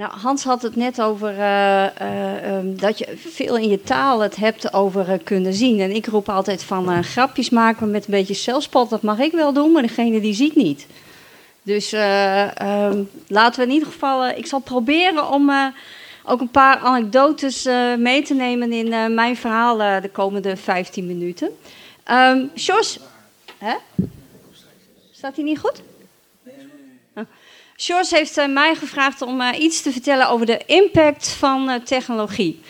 Nou, Hans had het net over eh, eh, ehm, dat je veel in je taal het hebt over eh, kunnen zien. En ik roep altijd van grapjes maken met een beetje zelfspot. Dat mag ik wel doen, maar degene die ziet niet. Dus ehm, laten we in ieder geval. ik zal proberen om ook een paar anekdotes mee te nemen in mijn verhaal de komende 15 minuten. Um, Jos, hè? staat hij niet goed? George heeft eh, mij gevraagd om uh, iets te vertellen over de impact van uh, technologie.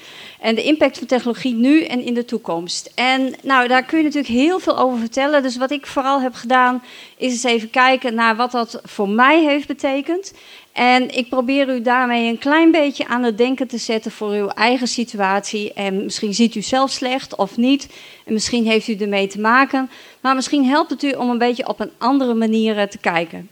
En de impact van technologie nu en in de toekomst. En nou, daar kun je natuurlijk heel veel over vertellen. Dus wat ik vooral heb gedaan, is eens even kijken naar wat dat voor mij heeft betekend. En ik probeer u daarmee een klein beetje aan het denken te zetten voor uw eigen situatie. En misschien ziet u zelf slecht of niet. En misschien heeft u ermee te maken. Maar misschien helpt het u om een beetje op een andere manier te kijken.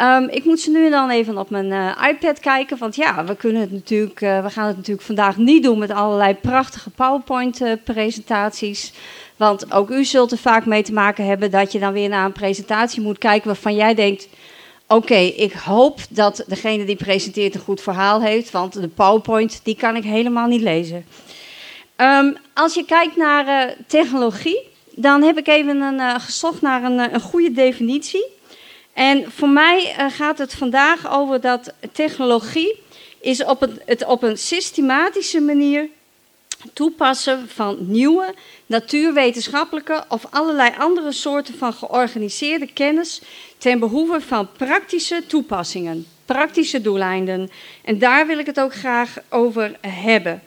Um, ik moet ze nu en dan even op mijn uh, iPad kijken. Want ja, we, kunnen het natuurlijk, uh, we gaan het natuurlijk vandaag niet doen met allerlei prachtige PowerPoint-presentaties. Uh, want ook u zult er vaak mee te maken hebben dat je dan weer naar een presentatie moet kijken waarvan jij denkt. Oké, ik hoop dat degene die presenteert een goed verhaal heeft, want de PowerPoint die kan ik helemaal niet lezen. Um, als je kijkt naar technologie, dan heb ik even een, gezocht naar een, een goede definitie. En voor mij uh, gaat het vandaag over dat technologie is op het, het op een systematische manier toepassen van nieuwe natuurwetenschappelijke of allerlei andere soorten van georganiseerde kennis ten behoeve van praktische toepassingen, praktische doeleinden. En daar wil ik het ook graag over hebben.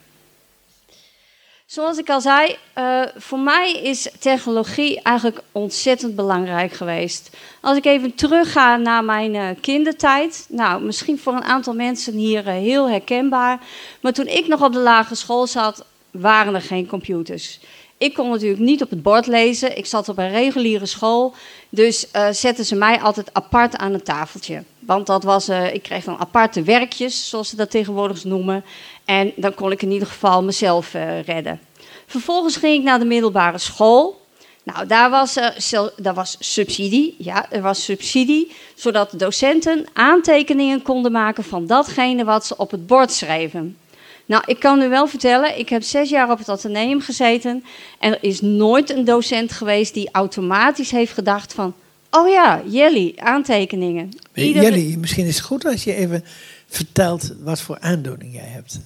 Zoals ik al zei, uh, voor mij is technologie eigenlijk ontzettend belangrijk geweest. Als ik even terugga naar mijn uh, kindertijd, nou, misschien voor een aantal mensen hier uh, heel herkenbaar, maar toen ik nog op de lagere school zat, waren er geen computers. Ik kon natuurlijk niet op het bord lezen. Ik zat op een reguliere school. Dus zetten ze mij altijd apart aan een tafeltje. Want dat was, uh, ik kreeg dan aparte werkjes, zoals ze dat tegenwoordig noemen. En dan kon ik in ieder geval mezelf uh, redden. Vervolgens ging ik naar de middelbare school. Nou, daar was, er, daar was subsidie. Ja, er was subsidie. Zodat docenten aantekeningen konden maken van datgene wat ze op het bord schreven. Nou, ik kan u wel vertellen, ik heb zes jaar op het ateneum gezeten. En er is nooit een docent geweest die automatisch heeft gedacht van... Oh ja, Jelly, aantekeningen. Ieder... Jelly, misschien is het goed als je even vertelt wat voor aandoening jij hebt.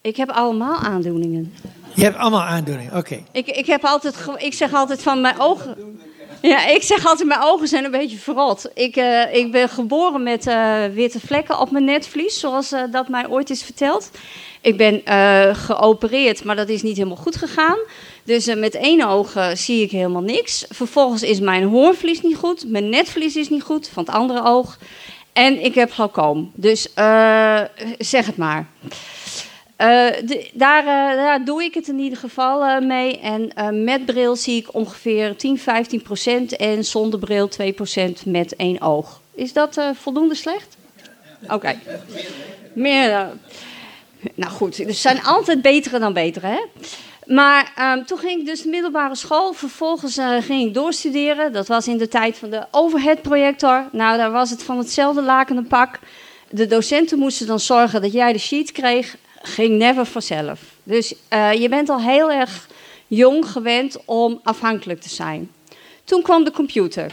Ik heb allemaal aandoeningen. Je hebt allemaal aandoeningen, oké. Ik, ik, heb altijd, ik zeg altijd van mijn ogen... Ja, ik zeg altijd, mijn ogen zijn een beetje verrot. Ik, uh, ik ben geboren met uh, witte vlekken op mijn netvlies, zoals uh, dat mij ooit is verteld. Ik ben geopereerd, maar dat is niet helemaal goed gegaan. Dus met één oog zie ik helemaal niks. Vervolgens is mijn hoorvlies niet goed, mijn netvlies is niet goed, van het andere oog. En ik heb glaucoom. Dus zeg het maar. Daar, doe ik het in ieder geval mee. En met bril zie ik ongeveer 10, 15 procent. En zonder bril 2 procent met één oog. Is dat voldoende slecht? Oké. Meer. nou goed, er zijn altijd betere dan betere, hè? Maar um, toen ging ik dus de middelbare school. Vervolgens ging ik doorstuderen. Dat was in de tijd van de overhead projector. Nou, daar was het van hetzelfde lakende pak. De docenten moesten dan zorgen dat jij de sheet kreeg ging never vanzelf. Dus uh, je bent al heel erg jong gewend om afhankelijk te zijn. Toen kwam de computer.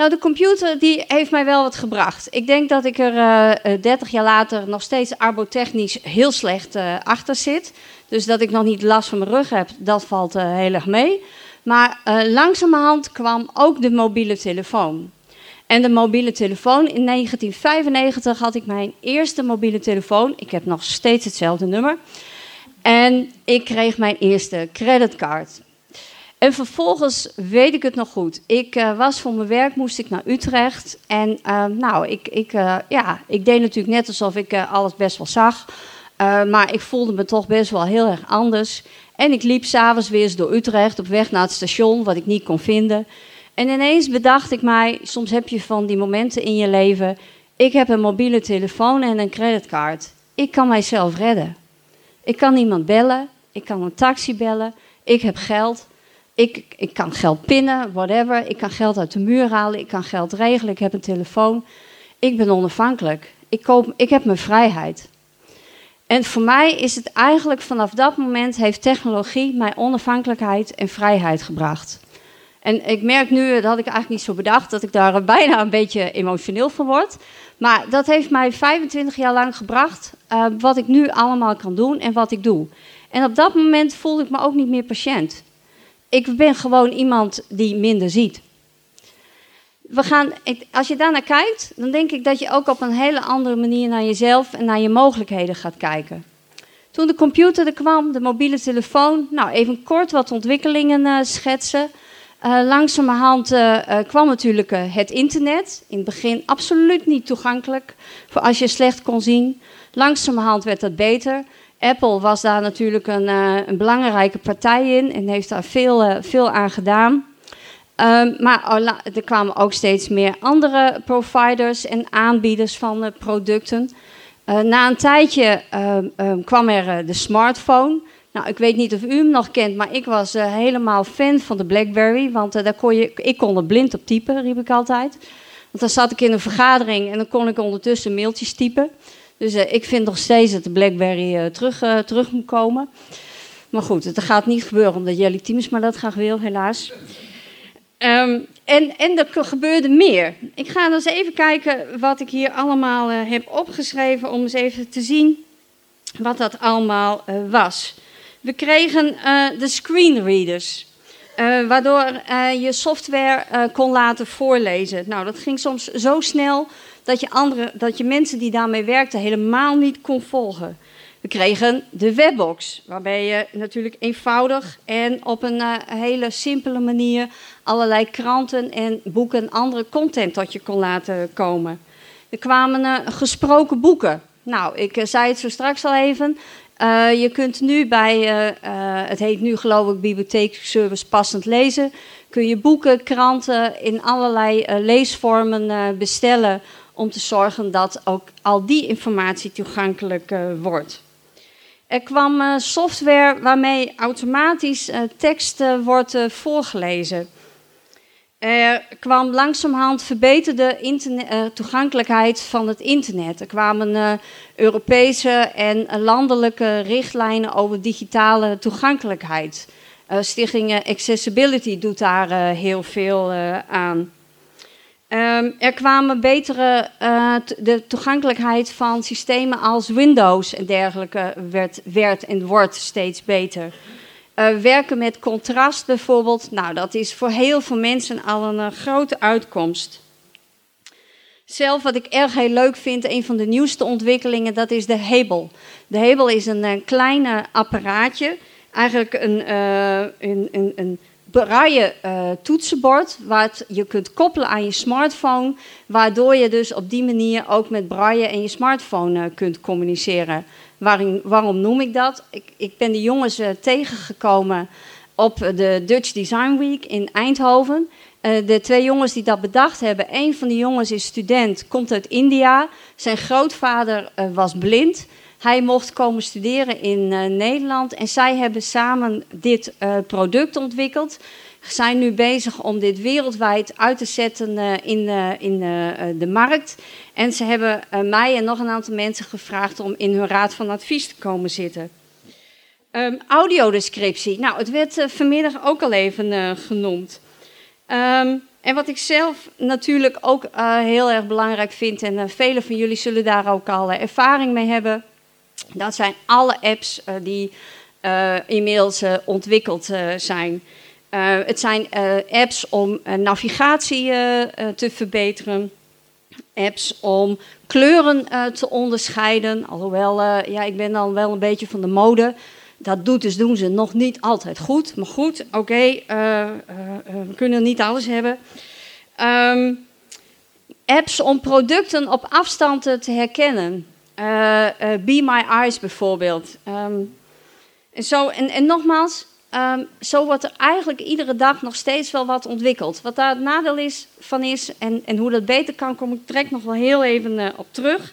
Nou, de computer die heeft mij wel wat gebracht. Ik denk dat ik er uh, eh, 30 eh, jaar later nog steeds arbotechnisch heel slecht uh, achter zit. Dus dat ik nog niet last van mijn rug heb, dat valt heel erg mee. Maar langzamerhand kwam ook de mobiele telefoon. En de mobiele telefoon. In 1995 had ik mijn eerste mobiele telefoon. Ik heb nog steeds hetzelfde nummer. En ik kreeg mijn eerste creditcard. En vervolgens weet ik het nog goed. Ik uh, was voor mijn werk, moest ik naar Utrecht. En uh, nou, ik, ik, uh, ja, ik deed natuurlijk net alsof ik alles best wel zag. maar ik voelde me toch best wel heel erg anders. En ik liep s'avonds weer eens door Utrecht op weg naar het station, wat ik niet kon vinden. En ineens bedacht ik mij, soms heb je van die momenten in je leven. Ik heb een mobiele telefoon en een creditcard. Ik kan mijzelf redden. Ik kan iemand bellen. Ik kan een taxi bellen. Ik heb geld. Ik, ik kan geld pinnen, whatever. Ik kan geld uit de muur halen. Ik kan geld regelen. Ik heb een telefoon. Ik ben onafhankelijk. ik, koop, ik heb mijn vrijheid. En voor mij is het eigenlijk vanaf dat moment heeft technologie mij onafhankelijkheid en vrijheid gebracht. En ik merk nu, dat had ik eigenlijk niet zo bedacht, dat ik daar bijna een beetje emotioneel van word. Maar dat heeft mij 25 jaar lang gebracht uh, wat ik nu allemaal kan doen en wat ik doe. En op dat moment voelde ik me ook niet meer patiënt. Ik ben gewoon iemand die minder ziet. We gaan, als je daarnaar kijkt, dan denk ik dat je ook op een hele andere manier naar jezelf en naar je mogelijkheden gaat kijken. Toen de computer er kwam, de mobiele telefoon, nou even kort wat ontwikkelingen uh, schetsen. Uh, langzamerhand uh, kwam natuurlijk het internet. In het begin absoluut niet toegankelijk voor als je slecht kon zien. Langzamerhand werd dat beter. Apple was daar natuurlijk een, een belangrijke partij in en heeft daar veel, veel aan gedaan. Um, maar er kwamen ook steeds meer andere providers en aanbieders van producten. na een tijdje uh, um, kwam er de smartphone. Nou, ik weet niet of u hem nog kent, maar ik was helemaal fan van de BlackBerry. Want daar kon je, ik kon er blind op typen, riep ik altijd. Want dan zat ik in een vergadering en dan kon ik ondertussen mailtjes typen. Dus uh, ik vind nog steeds dat de BlackBerry terug, terug moet komen. Maar goed, het gaat niet gebeuren omdat Jelly Teams maar dat graag wil, helaas. Um, en, en er gebeurde meer. Ik ga dus even kijken wat ik hier allemaal heb opgeschreven om eens even te zien wat dat allemaal was. We kregen de screenreaders. Waardoor uh, je software kon laten voorlezen. Nou, dat ging soms zo snel dat je, andere, dat je mensen die daarmee werkten helemaal niet kon volgen. We kregen de webbox, waarbij je natuurlijk eenvoudig en op een hele simpele manier allerlei kranten en boeken en andere content tot je kon laten komen. Er kwamen gesproken boeken. Nou, ik zei het zo straks al even. Je kunt nu bij, het heet nu geloof ik bibliotheekservice passend lezen, kun je boeken, kranten in allerlei leesvormen bestellen om te zorgen dat ook al die informatie toegankelijk wordt. Er kwam software waarmee automatisch tekst wordt voorgelezen. Er kwam langzamerhand verbeterde toegankelijkheid van het internet. Er kwamen Europese en landelijke richtlijnen over digitale toegankelijkheid. Stichting Accessibility doet daar heel veel aan. Um, er kwamen betere, de toegankelijkheid van systemen als Windows en dergelijke werd, werd en wordt steeds beter. Uh, werken met contrast bijvoorbeeld, nou dat is voor heel veel mensen al een uh, grote uitkomst. Zelf wat ik erg heel leuk vind, een van de nieuwste ontwikkelingen, dat is de Hebel. De Hebel is een, een klein apparaatje, eigenlijk een, een, een, een braille toetsenbord, wat je kunt koppelen aan je smartphone, waardoor je dus op die manier ook met braille en je smartphone kunt communiceren. Waarom, waarom noem ik dat? Ik, ik ben de jongens uh, tegengekomen op de Dutch Design Week in Eindhoven. Uh, de twee jongens die dat bedacht hebben, een van de jongens is student, komt uit India. Zijn grootvader uh, was blind. Hij mocht komen studeren in Nederland en zij hebben samen dit product ontwikkeld zijn nu bezig om dit wereldwijd uit te zetten uh, in, in de markt. En ze hebben mij en nog een aantal mensen gevraagd om in hun raad van advies te komen zitten. Um, audiodescriptie. Nou, het werd vanmiddag ook al even genoemd. Um, en wat ik zelf natuurlijk ook heel erg belangrijk vind, en velen van jullie zullen daar ook al ervaring mee hebben, dat zijn alle apps die inmiddels ontwikkeld zijn. Het zijn apps om navigatie te verbeteren. Apps om kleuren te onderscheiden. Alhoewel, ja, ik ben dan wel een beetje van de mode. Dat doet, dus doen ze nog niet altijd goed. Maar goed, oké, we kunnen niet alles hebben. Um, apps om producten op afstand te herkennen. Be My Eyes bijvoorbeeld. Um, en, zo, en, en nogmaals, Um, zo wordt er eigenlijk iedere dag nog steeds wel wat ontwikkeld. Wat daar het nadeel is, van is en, en hoe dat beter kan, kom ik direct nog wel heel even uh, op terug.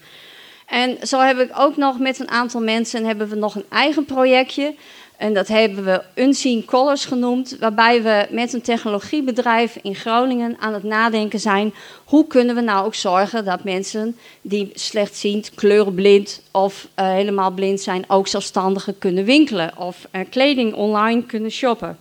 En zo heb ik ook nog met een aantal mensen hebben we nog een eigen projectje. En dat hebben we Unseen Colors genoemd, waarbij we met een technologiebedrijf in Groningen aan het nadenken zijn. Hoe kunnen we nou ook zorgen dat mensen die slechtziend, kleurenblind of uh, helemaal blind zijn, ook zelfstandiger kunnen winkelen of uh, kleding online kunnen shoppen?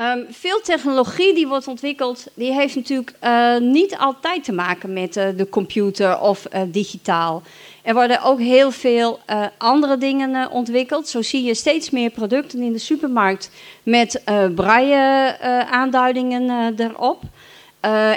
Um, veel technologie die wordt ontwikkeld, die heeft natuurlijk uh, niet altijd te maken met de computer of digitaal. Er worden ook heel veel andere dingen ontwikkeld. Zo zie je steeds meer producten in de supermarkt met braille-aanduidingen erop.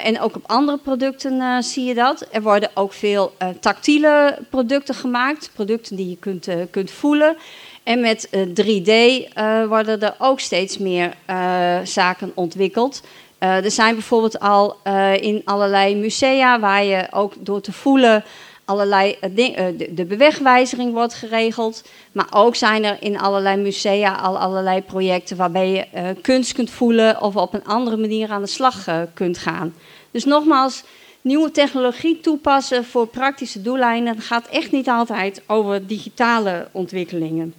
en ook op andere producten zie je dat. Er worden ook veel tactiele producten gemaakt, producten die je kunt, kunt voelen. En met 3D uh, eh, worden er ook steeds meer uh, zaken ontwikkeld. Uh, er zijn bijvoorbeeld al in allerlei musea waar je ook door te voelen allerlei de, de bewegwijzering wordt geregeld. Maar ook zijn er in allerlei musea al allerlei projecten waarbij je kunst kunt voelen of op een andere manier aan de slag kunt gaan. Dus nogmaals, nieuwe technologie toepassen voor praktische doeleinden gaat echt niet altijd over digitale ontwikkelingen.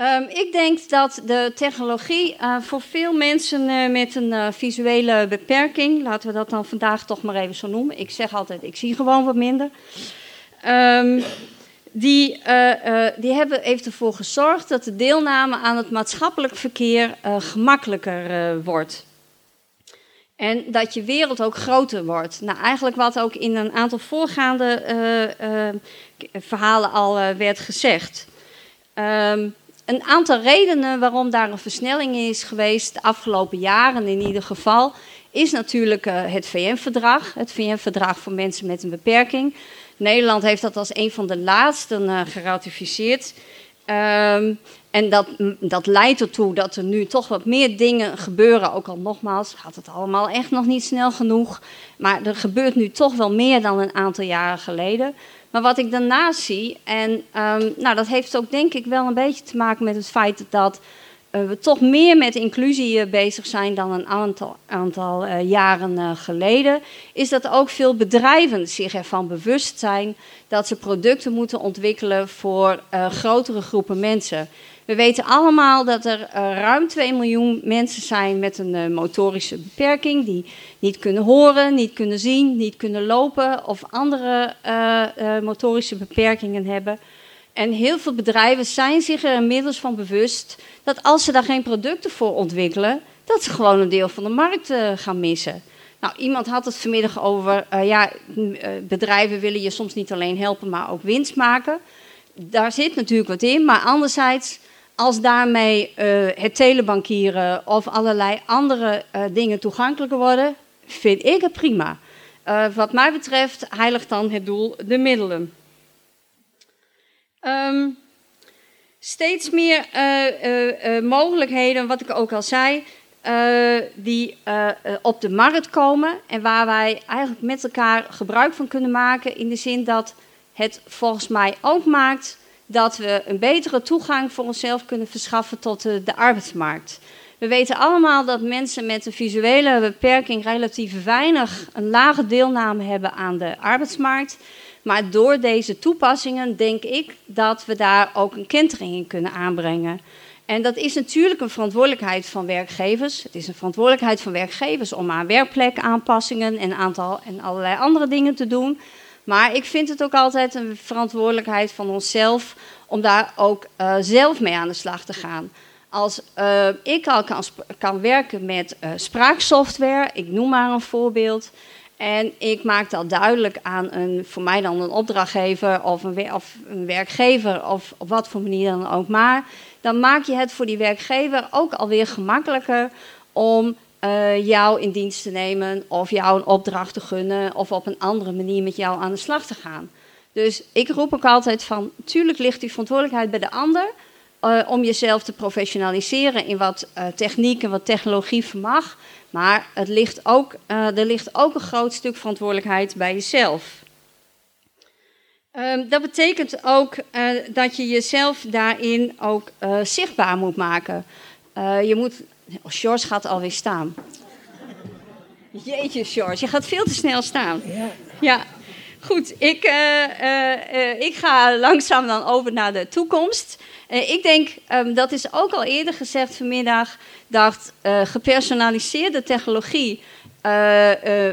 Um, ik denk dat de technologie uh, voor veel mensen uh, met een uh, visuele beperking, laten we dat dan vandaag toch maar even zo noemen. Ik zeg altijd, ik zie gewoon wat minder. Um, die, die hebben, heeft ervoor gezorgd dat de deelname aan het maatschappelijk verkeer gemakkelijker wordt. En dat je wereld ook groter wordt. Nou, eigenlijk wat ook in een aantal voorgaande verhalen al werd gezegd. Um, een aantal redenen waarom daar een versnelling is geweest, de afgelopen jaren in ieder geval, is natuurlijk uh, het VN-verdrag. Het VN-verdrag voor mensen met een beperking. Nederland heeft dat als een van de laatsten uh, geratificeerd. Um, en dat, dat leidt ertoe dat er nu toch wat meer dingen gebeuren. Ook al nogmaals, gaat het allemaal echt nog niet snel genoeg. Maar er gebeurt nu toch wel meer dan een aantal jaren geleden. Maar wat ik daarnaast zie, en um, nou, dat heeft ook denk ik wel een beetje te maken met het feit dat uh, we toch meer met inclusie uh, bezig zijn dan een aantal, aantal uh, jaren geleden, is dat ook veel bedrijven zich ervan bewust zijn dat ze producten moeten ontwikkelen voor grotere groepen mensen. We weten allemaal dat er uh, ruim 2 miljoen mensen zijn met een uh, motorische beperking, die niet kunnen horen, niet kunnen zien, niet kunnen lopen of andere uh, motorische beperkingen hebben. En heel veel bedrijven zijn zich er inmiddels van bewust dat als ze daar geen producten voor ontwikkelen, dat ze gewoon een deel van de markt gaan missen. Nou, iemand had het vanmiddag over, ja, bedrijven willen je soms niet alleen helpen, maar ook winst maken. Daar zit natuurlijk wat in, maar anderzijds als daarmee uh, het telebankieren of allerlei andere uh, dingen toegankelijker worden, vind ik het prima. Uh, wat mij betreft heiligt dan het doel de middelen. Um, steeds meer mogelijkheden, wat ik ook al zei, die op de markt komen en waar wij eigenlijk met elkaar gebruik van kunnen maken in de zin dat het volgens mij ook maakt dat we een betere toegang voor onszelf kunnen verschaffen tot de, de arbeidsmarkt. We weten allemaal dat mensen met een visuele beperking relatief weinig, een lage deelname hebben aan de arbeidsmarkt. Maar door deze toepassingen denk ik dat we daar ook een kentering in kunnen aanbrengen. En dat is natuurlijk een verantwoordelijkheid van werkgevers. Het is een verantwoordelijkheid van werkgevers om aan werkplekaanpassingen en, aantal, en allerlei andere dingen te doen. Maar ik vind het ook altijd een verantwoordelijkheid van onszelf om daar ook uh, zelf mee aan de slag te gaan. Als uh, ik al kan, kan, werken met uh, spraaksoftware, ik noem maar een voorbeeld. En ik maak dat duidelijk aan een, voor mij dan een opdrachtgever of een, of een werkgever of op wat voor manier dan ook maar. Dan maak je het voor die werkgever ook alweer gemakkelijker om uh, jou in dienst te nemen of jou een opdracht te gunnen of op een andere manier met jou aan de slag te gaan. Dus ik roep ook altijd van, tuurlijk ligt die verantwoordelijkheid bij de ander uh, om jezelf te professionaliseren in wat uh, techniek en wat technologie vermag. Maar het ligt ook, er ligt ook een groot stuk verantwoordelijkheid bij jezelf. Um, dat betekent ook dat je jezelf daarin ook zichtbaar moet maken. je moet Oh, George gaat alweer staan. Jeetje, George, je gaat veel te snel staan. Ja. ja. Goed, ik, uh, ik ga langzaam dan over naar de toekomst. ik denk, um, dat is ook al eerder gezegd vanmiddag, dat gepersonaliseerde technologie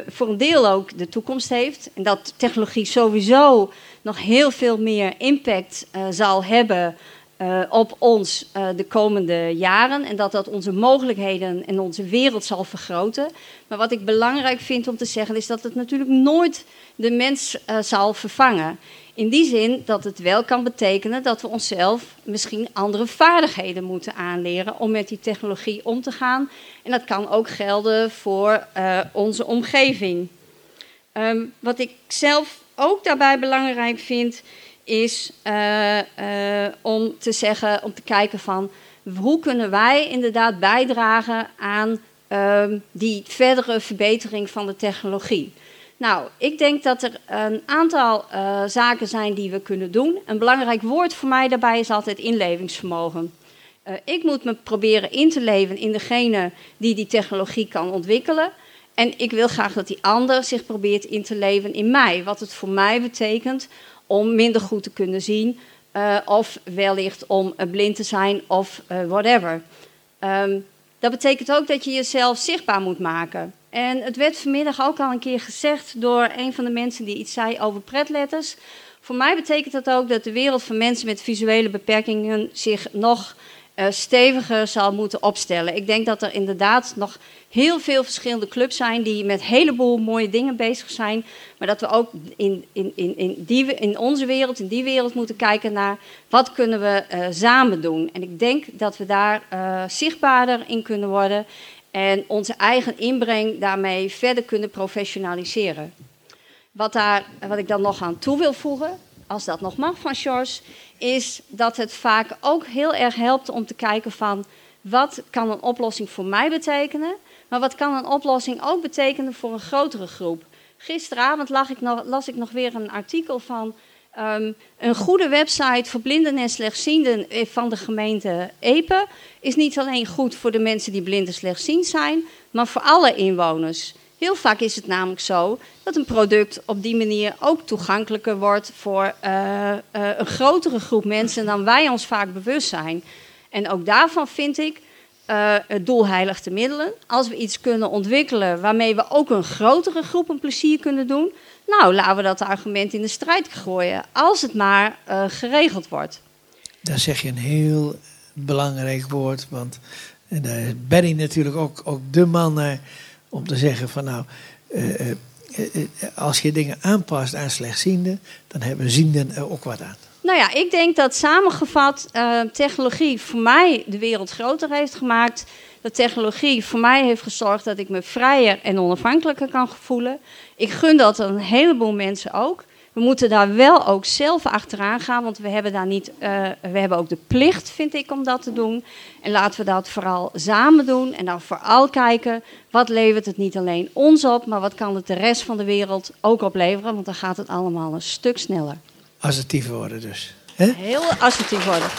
voor een deel ook de toekomst heeft. En dat technologie sowieso nog heel veel meer impact zal hebben uh, op ons uh, de komende jaren en dat dat onze mogelijkheden en onze wereld zal vergroten. Maar wat ik belangrijk vind om te zeggen is dat het natuurlijk nooit de mens uh, zal vervangen. In die zin dat het wel kan betekenen dat we onszelf misschien andere vaardigheden moeten aanleren om met die technologie om te gaan. En dat kan ook gelden voor onze omgeving. Um, wat ik zelf ook daarbij belangrijk vind, is uh, uh, om te zeggen, om te kijken van hoe kunnen wij inderdaad bijdragen aan uh, die verdere verbetering van de technologie. Nou, ik denk dat er een aantal uh, zaken zijn die we kunnen doen. Een belangrijk woord voor mij daarbij is altijd inlevingsvermogen. ik moet me proberen in te leven in degene die die technologie kan ontwikkelen. En ik wil graag dat die ander zich probeert in te leven in mij. Wat het voor mij betekent om minder goed te kunnen zien. Uh, of wellicht om uh, blind te zijn of uh, whatever. Um, dat betekent ook dat je jezelf zichtbaar moet maken. En het werd vanmiddag ook al een keer gezegd door een van de mensen die iets zei over pretletters. Voor mij betekent dat ook dat de wereld van mensen met visuele beperkingen zich nog uh, steviger zal moeten opstellen. Ik denk dat er inderdaad nog heel veel verschillende clubs zijn die met een heleboel mooie dingen bezig zijn. Maar dat we ook in, in, in, in, die, in onze wereld, in die wereld moeten kijken naar wat kunnen we uh, samen doen. En ik denk dat we daar uh, zichtbaarder in kunnen worden en onze eigen inbreng daarmee verder kunnen professionaliseren. Wat, daar, wat ik dan nog aan toe wil voegen, als dat nog mag van George, is dat het vaak ook heel erg helpt om te kijken van wat kan een oplossing voor mij betekenen, maar wat kan een oplossing ook betekenen voor een grotere groep. Gisteravond las ik nog, las ik nog weer een artikel van um, een goede website voor blinden en slechtzienden van de gemeente Epe is niet alleen goed voor de mensen die blind en slechtziend zijn, maar voor alle inwoners. Heel vaak is het namelijk zo dat een product op die manier ook toegankelijker wordt voor uh, uh, een grotere groep mensen dan wij ons vaak bewust zijn. En ook daarvan vind ik uh, het doel heiligt de middelen. Als we iets kunnen ontwikkelen waarmee we ook een grotere groep een plezier kunnen doen, nou laten we dat argument in de strijd gooien, als het maar geregeld wordt. Daar zeg je een heel belangrijk woord, want daar is Benny natuurlijk ook, ook de man om te zeggen van nou, uh, uh, als je dingen aanpast aan slechtzienden, dan hebben zienden er ook wat aan. Nou ja, ik denk dat samengevat technologie voor mij de wereld groter heeft gemaakt. Dat technologie voor mij heeft gezorgd dat ik me vrijer en onafhankelijker kan voelen. Ik gun dat een heleboel mensen ook. We moeten daar wel ook zelf achteraan gaan, want we hebben daar niet, uh, we hebben ook de plicht, vind ik, om dat te doen. En laten we dat vooral samen doen en dan vooral kijken, wat levert het niet alleen ons op, maar wat kan het de rest van de wereld ook opleveren, want dan gaat het allemaal een stuk sneller. Assertief worden dus. He? Heel assertief worden.